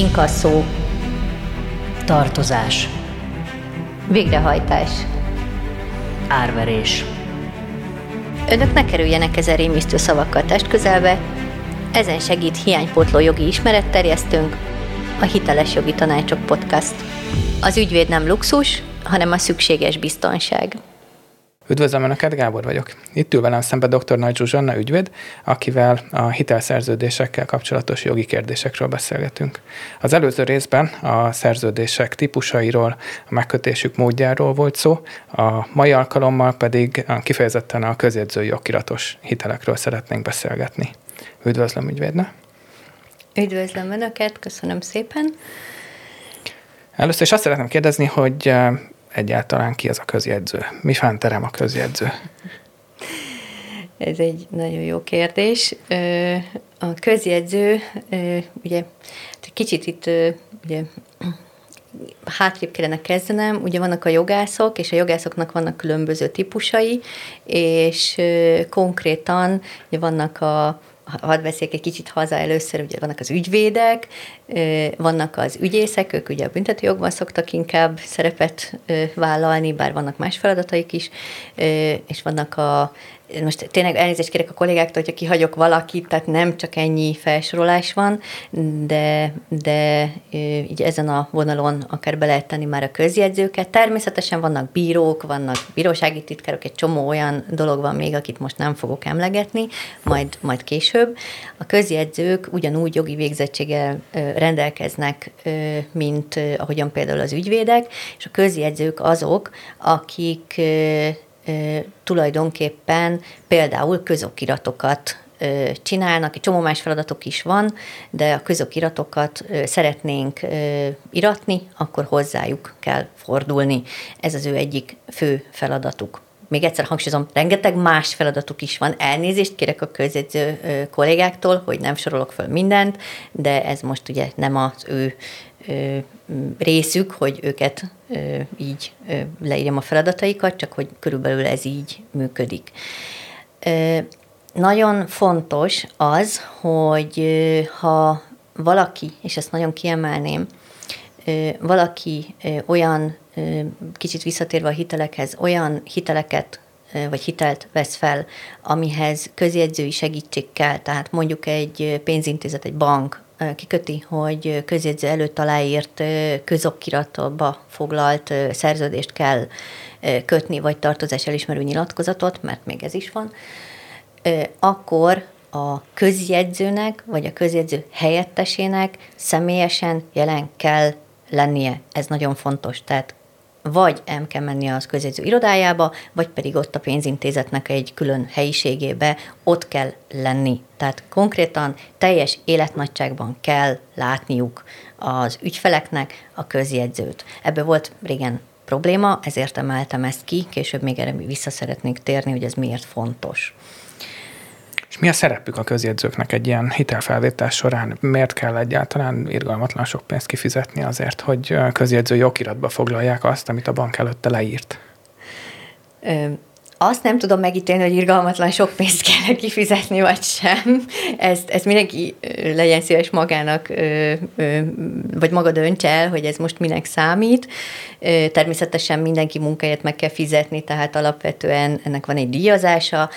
inkasszó, tartozás, végrehajtás, árverés. Önök ne kerüljenek ezen rémisztő szavakkal test közelbe, ezen segít hiánypótló jogi ismeretterjesztőnk, a Hiteles Jogi Tanácsok Podcast. Az ügyvéd nem luxus, hanem a szükséges biztonság. Üdvözlöm Önöket, Gábor vagyok. Itt ül velem szembe dr. Nagy Zsuzsanna ügyvéd, akivel a hitelszerződésekkel kapcsolatos jogi kérdésekről beszélgetünk. Az előző részben a szerződések típusairól, a megkötésük módjáról volt szó, a mai alkalommal pedig kifejezetten a közjegyzői jogiratos hitelekről szeretnénk beszélgetni. Üdvözlöm, ügyvédne! Üdvözlöm Önöket, köszönöm szépen! Először is azt szeretném kérdezni, hogy egyáltalán ki az a közjegyző? Mi fánterem a közjegyző? Ez egy nagyon jó kérdés. A közjegyző, ugye kicsit itt ugye, hátrébb kellene kezdenem, ugye vannak a jogászok, és a jogászoknak vannak különböző típusai, és konkrétan ugye vannak a hadd beszéljek egy kicsit haza először, ugye vannak az ügyvédek, vannak az ügyészek, ők ugye a büntetőjogban szoktak inkább szerepet vállalni, bár vannak más feladataik is, és vannak a most tényleg elnézést kérek a kollégáktól, hogyha kihagyok valakit, tehát nem csak ennyi felsorolás van, de, de így ezen a vonalon akár be lehet tenni már a közjegyzőket. Természetesen vannak bírók, vannak bírósági titkárok, egy csomó olyan dolog van még, akit most nem fogok emlegetni, majd, majd később. A közjegyzők ugyanúgy jogi végzettséggel rendelkeznek, mint ahogyan például az ügyvédek, és a közjegyzők azok, akik tulajdonképpen például közokiratokat csinálnak, egy csomó más feladatok is van, de a közokiratokat szeretnénk iratni, akkor hozzájuk kell fordulni. Ez az ő egyik fő feladatuk még egyszer hangsúlyozom, rengeteg más feladatuk is van. Elnézést kérek a közjegyző kollégáktól, hogy nem sorolok föl mindent, de ez most ugye nem az ő részük, hogy őket így leírjam a feladataikat, csak hogy körülbelül ez így működik. Nagyon fontos az, hogy ha valaki, és ezt nagyon kiemelném, valaki olyan, kicsit visszatérve a hitelekhez, olyan hiteleket vagy hitelt vesz fel, amihez közjegyzői segítség kell, tehát mondjuk egy pénzintézet, egy bank kiköti, hogy közjegyző előtt aláírt közokiratba foglalt szerződést kell kötni, vagy tartozás elismerő nyilatkozatot, mert még ez is van, akkor a közjegyzőnek, vagy a közjegyző helyettesének személyesen jelen kell lennie. Ez nagyon fontos. Tehát vagy el kell menni az közjegyző irodájába, vagy pedig ott a pénzintézetnek egy külön helyiségébe, ott kell lenni. Tehát konkrétan teljes életnagyságban kell látniuk az ügyfeleknek a közjegyzőt. Ebből volt régen probléma, ezért emeltem ezt ki, később még erre vissza szeretnék térni, hogy ez miért fontos. És mi a szerepük a közjegyzőknek egy ilyen hitelfelvétel során? Miért kell egyáltalán irgalmatlan sok pénzt kifizetni azért, hogy közjegyző jogiratba foglalják azt, amit a bank előtte leírt? Azt nem tudom megítélni, hogy irgalmatlan sok pénzt kell kifizetni, vagy sem. Ezt, ezt mindenki legyen szíves magának, vagy maga döntse el, hogy ez most minek számít. Természetesen mindenki munkáját meg kell fizetni, tehát alapvetően ennek van egy díjazása.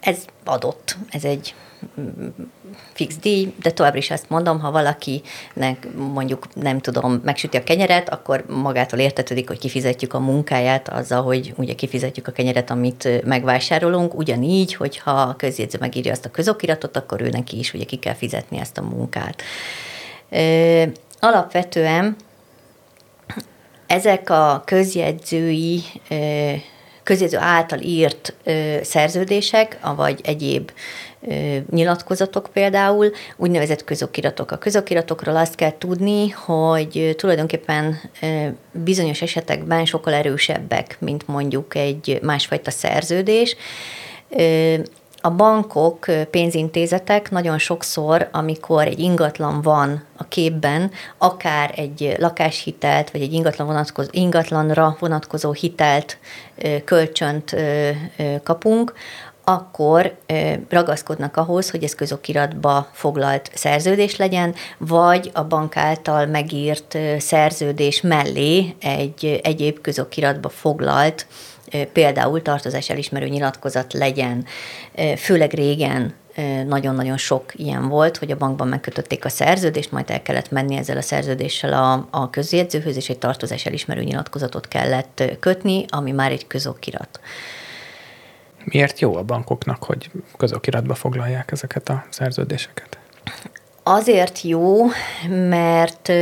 Ez adott, ez egy fix díj, de továbbra is azt mondom, ha valakinek mondjuk nem tudom, megsüti a kenyeret, akkor magától értetődik, hogy kifizetjük a munkáját azzal, hogy ugye kifizetjük a kenyeret, amit megvásárolunk, ugyanígy, hogyha a közjegyző megírja azt a közokiratot, akkor ő neki is ugye ki kell fizetni ezt a munkát. Alapvetően ezek a közjegyzői közjegyző által írt szerződések, vagy egyéb nyilatkozatok például, úgynevezett közokiratok. A közokiratokról azt kell tudni, hogy tulajdonképpen bizonyos esetekben sokkal erősebbek, mint mondjuk egy másfajta szerződés. A bankok, pénzintézetek nagyon sokszor, amikor egy ingatlan van a képben, akár egy lakáshitelt, vagy egy ingatlan vonatkozó, ingatlanra vonatkozó hitelt, kölcsönt kapunk, akkor ragaszkodnak ahhoz, hogy ez közokiratba foglalt szerződés legyen, vagy a bank által megírt szerződés mellé egy egyéb közokiratba foglalt például tartozás elismerő nyilatkozat legyen. Főleg régen nagyon-nagyon sok ilyen volt, hogy a bankban megkötötték a szerződést, majd el kellett menni ezzel a szerződéssel a, a közjegyzőhöz, és egy tartozás elismerő nyilatkozatot kellett kötni, ami már egy közokirat. Miért jó a bankoknak, hogy közokiratba foglalják ezeket a szerződéseket? Azért jó, mert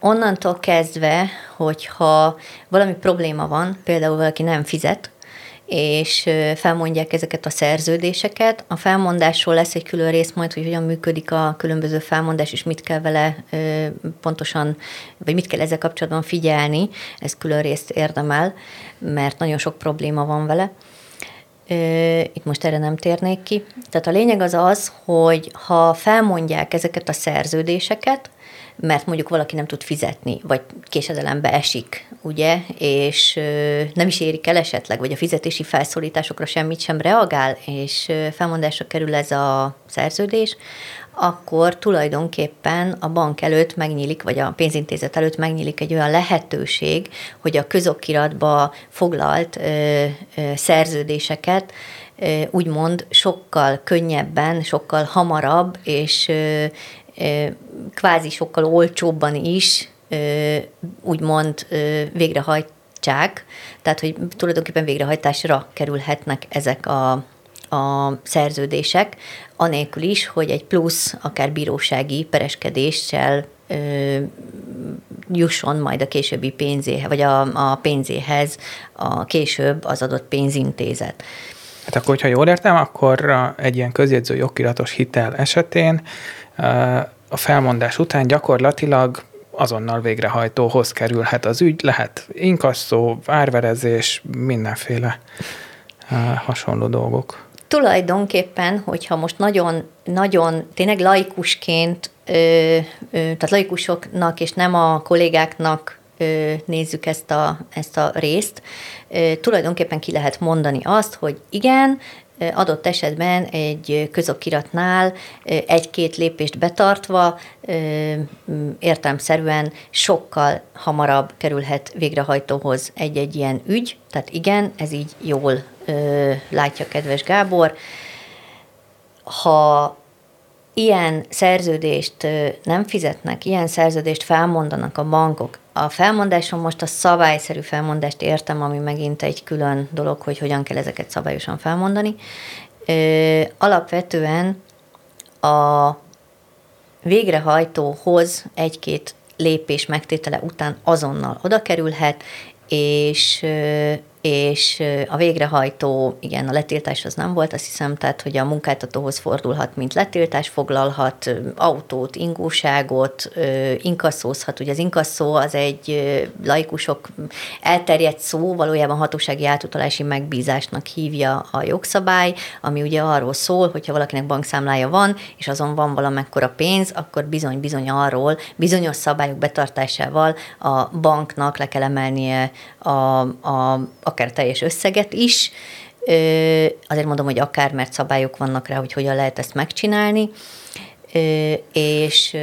onnantól kezdve, hogyha valami probléma van, például valaki nem fizet, és felmondják ezeket a szerződéseket. A felmondásról lesz egy külön rész majd, hogy hogyan működik a különböző felmondás, és mit kell vele pontosan, vagy mit kell ezzel kapcsolatban figyelni. Ez külön részt érdemel, mert nagyon sok probléma van vele. Itt most erre nem térnék ki. Tehát a lényeg az az, hogy ha felmondják ezeket a szerződéseket, mert mondjuk valaki nem tud fizetni, vagy késedelembe esik, ugye, és nem is érik el esetleg, vagy a fizetési felszólításokra semmit sem reagál, és felmondásra kerül ez a szerződés, akkor tulajdonképpen a bank előtt megnyílik, vagy a pénzintézet előtt megnyílik egy olyan lehetőség, hogy a közokiratba foglalt ö, ö, szerződéseket úgymond sokkal könnyebben, sokkal hamarabb és kvázi sokkal olcsóbban is úgymond végrehajtsák, tehát hogy tulajdonképpen végrehajtásra kerülhetnek ezek a a szerződések, anélkül is, hogy egy plusz, akár bírósági pereskedéssel ö, jusson majd a későbbi pénzéhez, vagy a, a pénzéhez a később az adott pénzintézet. Hát akkor, hogyha jól értem, akkor egy ilyen közjegyző jogkiratos hitel esetén a felmondás után gyakorlatilag azonnal végrehajtóhoz kerülhet az ügy, lehet inkasszó, árverezés, mindenféle hasonló dolgok. Tulajdonképpen, hogyha most nagyon, nagyon tényleg laikusként, tehát laikusoknak és nem a kollégáknak nézzük ezt a, ezt a részt, tulajdonképpen ki lehet mondani azt, hogy igen, adott esetben egy közokiratnál egy-két lépést betartva értelmszerűen sokkal hamarabb kerülhet végrehajtóhoz egy-egy ilyen ügy. Tehát igen, ez így jól látja kedves Gábor. Ha ilyen szerződést nem fizetnek, ilyen szerződést felmondanak a bankok, a felmondáson most a szabályszerű felmondást értem, ami megint egy külön dolog, hogy hogyan kell ezeket szabályosan felmondani. Alapvetően a végrehajtóhoz egy-két lépés megtétele után azonnal oda kerülhet, és és a végrehajtó, igen, a letiltás az nem volt, azt hiszem, tehát, hogy a munkáltatóhoz fordulhat, mint letiltás, foglalhat autót, ingóságot, inkasszózhat. Ugye az inkasszó az egy laikusok elterjedt szó, valójában hatósági átutalási megbízásnak hívja a jogszabály, ami ugye arról szól, hogyha valakinek bankszámlája van, és azon van valamekkora pénz, akkor bizony-bizony arról, bizonyos szabályok betartásával a banknak le kell emelnie a, a, akár teljes összeget is, azért mondom, hogy akár, mert szabályok vannak rá, hogy hogyan lehet ezt megcsinálni, és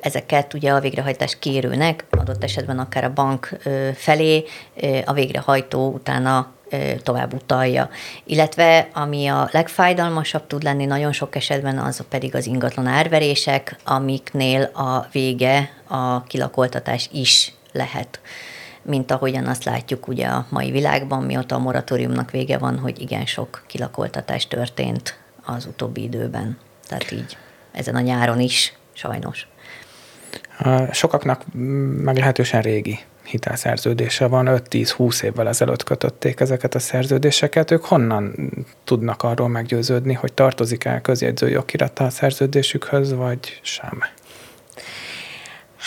ezeket ugye a végrehajtás kérőnek, adott esetben akár a bank felé a végrehajtó utána tovább utalja. Illetve ami a legfájdalmasabb tud lenni nagyon sok esetben, az pedig az ingatlan árverések, amiknél a vége a kilakoltatás is lehet mint ahogyan azt látjuk ugye a mai világban, mióta a moratóriumnak vége van, hogy igen sok kilakoltatás történt az utóbbi időben. Tehát így ezen a nyáron is, sajnos. Sokaknak meglehetősen régi hitelszerződése van, 5-10-20 évvel ezelőtt kötötték ezeket a szerződéseket. Ők honnan tudnak arról meggyőződni, hogy tartozik-e közjegyző jogirata a szerződésükhöz, vagy sem?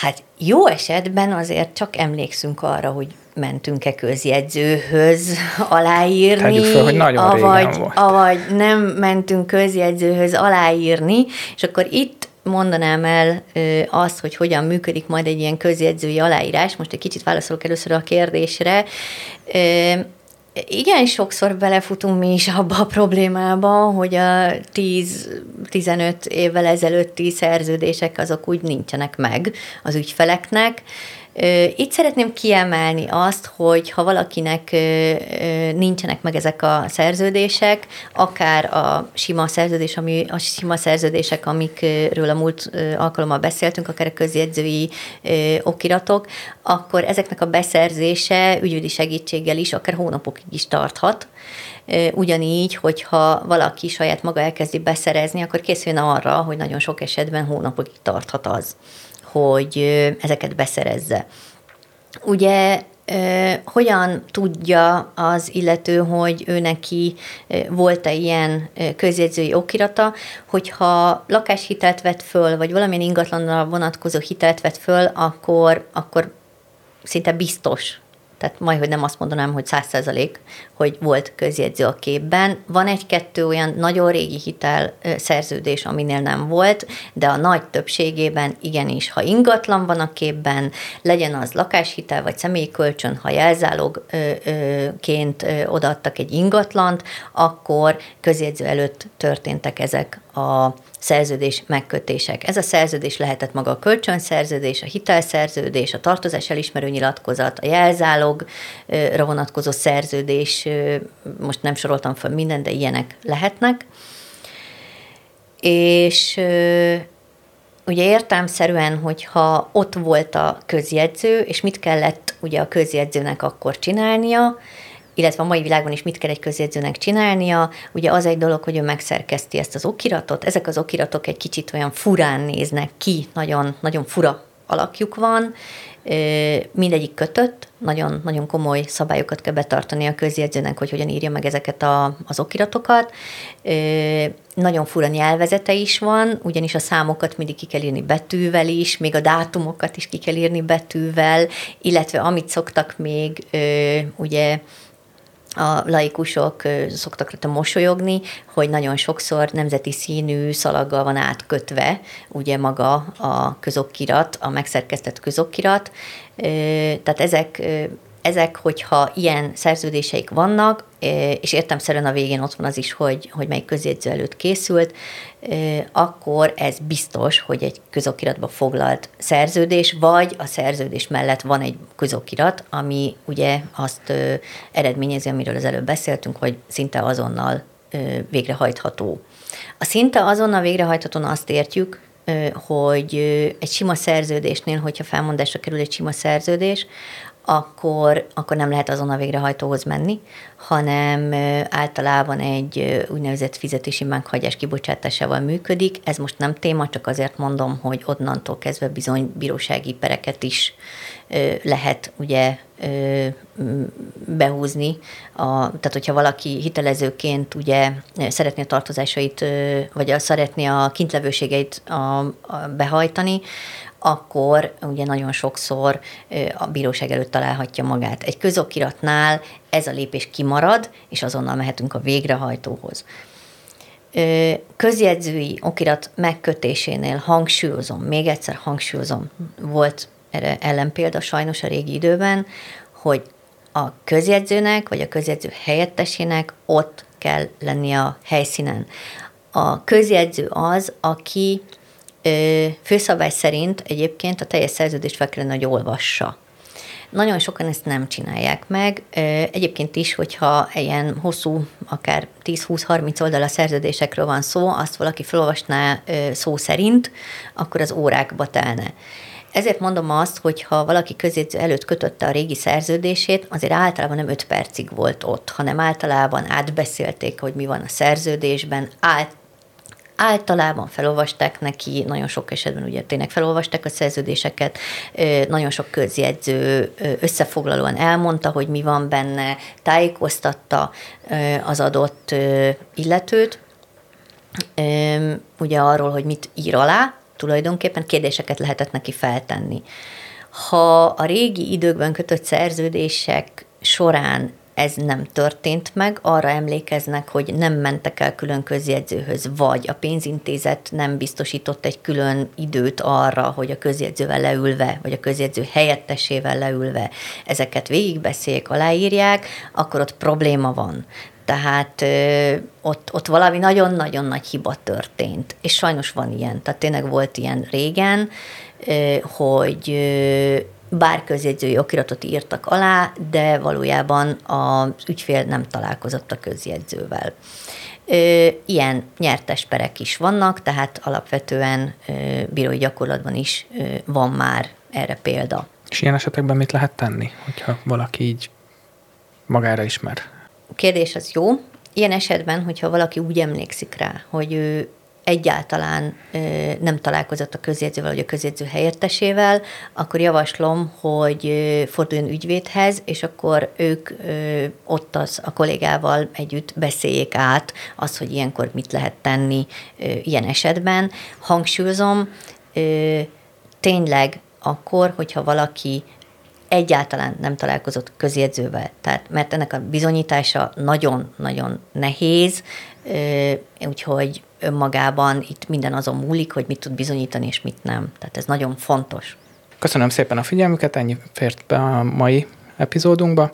Hát jó esetben azért csak emlékszünk arra, hogy mentünk-e közjegyzőhöz aláírni, fel, hogy nagyon avagy, volt. avagy nem mentünk közjegyzőhöz aláírni, és akkor itt mondanám el ö, azt, hogy hogyan működik majd egy ilyen közjegyzői aláírás. Most egy kicsit válaszolok először a kérdésre. Ö, igen, sokszor belefutunk mi is abba a problémába, hogy a 10-15 évvel ezelőtti szerződések azok úgy nincsenek meg az ügyfeleknek, itt szeretném kiemelni azt, hogy ha valakinek nincsenek meg ezek a szerződések, akár a sima szerződés, ami, a sima szerződések, amikről a múlt alkalommal beszéltünk, akár a közjegyzői okiratok, akkor ezeknek a beszerzése ügyvédi segítséggel is akár hónapokig is tarthat. Ugyanígy, hogyha valaki saját maga elkezdi beszerezni, akkor készüljön arra, hogy nagyon sok esetben hónapokig tarthat az hogy ezeket beszerezze. Ugye hogyan tudja az illető, hogy ő neki volt-e ilyen közjegyzői okirata, hogyha lakáshitelt vett föl, vagy valamilyen ingatlanra vonatkozó hitelt vett föl, akkor, akkor szinte biztos, tehát majd, hogy nem azt mondanám, hogy száz százalék, hogy volt közjegyző a képben. Van egy-kettő olyan nagyon régi hitel szerződés, aminél nem volt, de a nagy többségében igenis, ha ingatlan van a képben, legyen az lakáshitel vagy személyi kölcsön, ha jelzálogként odaadtak egy ingatlant, akkor közjegyző előtt történtek ezek a szerződés megkötések. Ez a szerződés lehetett maga a kölcsönszerződés, a hitelszerződés, a tartozás elismerő nyilatkozat, a jelzálogra vonatkozó szerződés, most nem soroltam fel minden, de ilyenek lehetnek. És ugye értelmszerűen, hogyha ott volt a közjegyző, és mit kellett ugye a közjegyzőnek akkor csinálnia, illetve a mai világban is mit kell egy közjegyzőnek csinálnia. Ugye az egy dolog, hogy ő megszerkeszti ezt az okiratot. Ezek az okiratok egy kicsit olyan furán néznek ki, nagyon, nagyon fura alakjuk van, mindegyik kötött, nagyon, nagyon komoly szabályokat kell betartani a közjegyzőnek, hogy hogyan írja meg ezeket a, az okiratokat. Nagyon fura nyelvezete is van, ugyanis a számokat mindig ki kell írni betűvel is, még a dátumokat is ki kell írni betűvel, illetve amit szoktak még, ugye a laikusok szoktak rá mosolyogni, hogy nagyon sokszor nemzeti színű szalaggal van átkötve ugye maga a közokirat, a megszerkesztett közokirat. Tehát ezek ezek, hogyha ilyen szerződéseik vannak, és értemszerűen a végén ott van az is, hogy, hogy melyik közjegyző előtt készült, akkor ez biztos, hogy egy közokiratba foglalt szerződés, vagy a szerződés mellett van egy közokirat, ami ugye azt eredményezi, amiről az előbb beszéltünk, hogy szinte azonnal végrehajtható. A szinte azonnal végrehajthatón azt értjük, hogy egy sima szerződésnél, hogyha felmondásra kerül egy sima szerződés, akkor, akkor nem lehet azon a végrehajtóhoz menni, hanem általában egy úgynevezett fizetési meghagyás kibocsátásával működik. Ez most nem téma, csak azért mondom, hogy onnantól kezdve bizony bírósági pereket is lehet ugye behúzni. A, tehát, hogyha valaki hitelezőként ugye szeretné a tartozásait, vagy a, szeretné a kintlevőségeit a, a behajtani, akkor ugye nagyon sokszor a bíróság előtt találhatja magát. Egy közokiratnál ez a lépés kimarad, és azonnal mehetünk a végrehajtóhoz. Közjegyzői okirat megkötésénél hangsúlyozom, még egyszer hangsúlyozom, volt erre ellenpélda sajnos a régi időben, hogy a közjegyzőnek, vagy a közjegyző helyettesének ott kell lennie a helyszínen. A közjegyző az, aki főszabály szerint egyébként a teljes szerződést fel kellene, hogy olvassa. Nagyon sokan ezt nem csinálják meg. Egyébként is, hogyha ilyen hosszú, akár 10-20-30 oldal a szerződésekről van szó, azt valaki felolvasná szó szerint, akkor az órákba telne. Ezért mondom azt, hogy ha valaki közjegyző előtt kötötte a régi szerződését, azért általában nem 5 percig volt ott, hanem általában átbeszélték, hogy mi van a szerződésben, át általában felolvasták neki, nagyon sok esetben ugye tényleg felolvasták a szerződéseket, nagyon sok közjegyző összefoglalóan elmondta, hogy mi van benne, tájékoztatta az adott illetőt, ugye arról, hogy mit ír alá, tulajdonképpen kérdéseket lehetett neki feltenni. Ha a régi időkben kötött szerződések során ez nem történt meg, arra emlékeznek, hogy nem mentek el külön közjegyzőhöz, vagy a pénzintézet nem biztosított egy külön időt arra, hogy a közjegyzővel leülve, vagy a közjegyző helyettesével leülve ezeket végigbeszéljék, aláírják, akkor ott probléma van. Tehát ö, ott, ott valami nagyon-nagyon nagy hiba történt. És sajnos van ilyen. Tehát tényleg volt ilyen régen, ö, hogy ö, bár közjegyzői okiratot írtak alá, de valójában az ügyfél nem találkozott a közjegyzővel. Ilyen nyertes perek is vannak, tehát alapvetően bírói gyakorlatban is van már erre példa. És ilyen esetekben mit lehet tenni, hogyha valaki így magára ismer? A kérdés az jó. Ilyen esetben, hogyha valaki úgy emlékszik rá, hogy ő egyáltalán nem találkozott a közjegyzővel, vagy a közjegyző helyettesével, akkor javaslom, hogy forduljon ügyvédhez, és akkor ők ott az a kollégával együtt beszéljék át azt, hogy ilyenkor mit lehet tenni ilyen esetben. Hangsúlyozom, tényleg akkor, hogyha valaki egyáltalán nem találkozott közjegyzővel, tehát, mert ennek a bizonyítása nagyon-nagyon nehéz, úgyhogy önmagában itt minden azon múlik, hogy mit tud bizonyítani, és mit nem. Tehát ez nagyon fontos. Köszönöm szépen a figyelmüket, ennyi fért be a mai epizódunkba,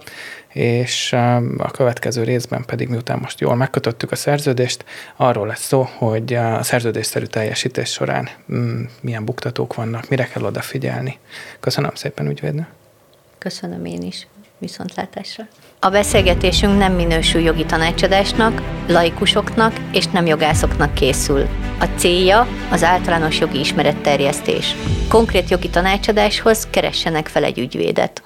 és a következő részben pedig, miután most jól megkötöttük a szerződést, arról lesz szó, hogy a szerződésszerű teljesítés során mm, milyen buktatók vannak, mire kell odafigyelni. Köszönöm szépen, ügyvédnő. Köszönöm én is. Viszontlátásra. A beszélgetésünk nem minősül jogi tanácsadásnak, laikusoknak és nem jogászoknak készül. A célja az általános jogi ismeretterjesztés. Konkrét jogi tanácsadáshoz keressenek fel egy ügyvédet.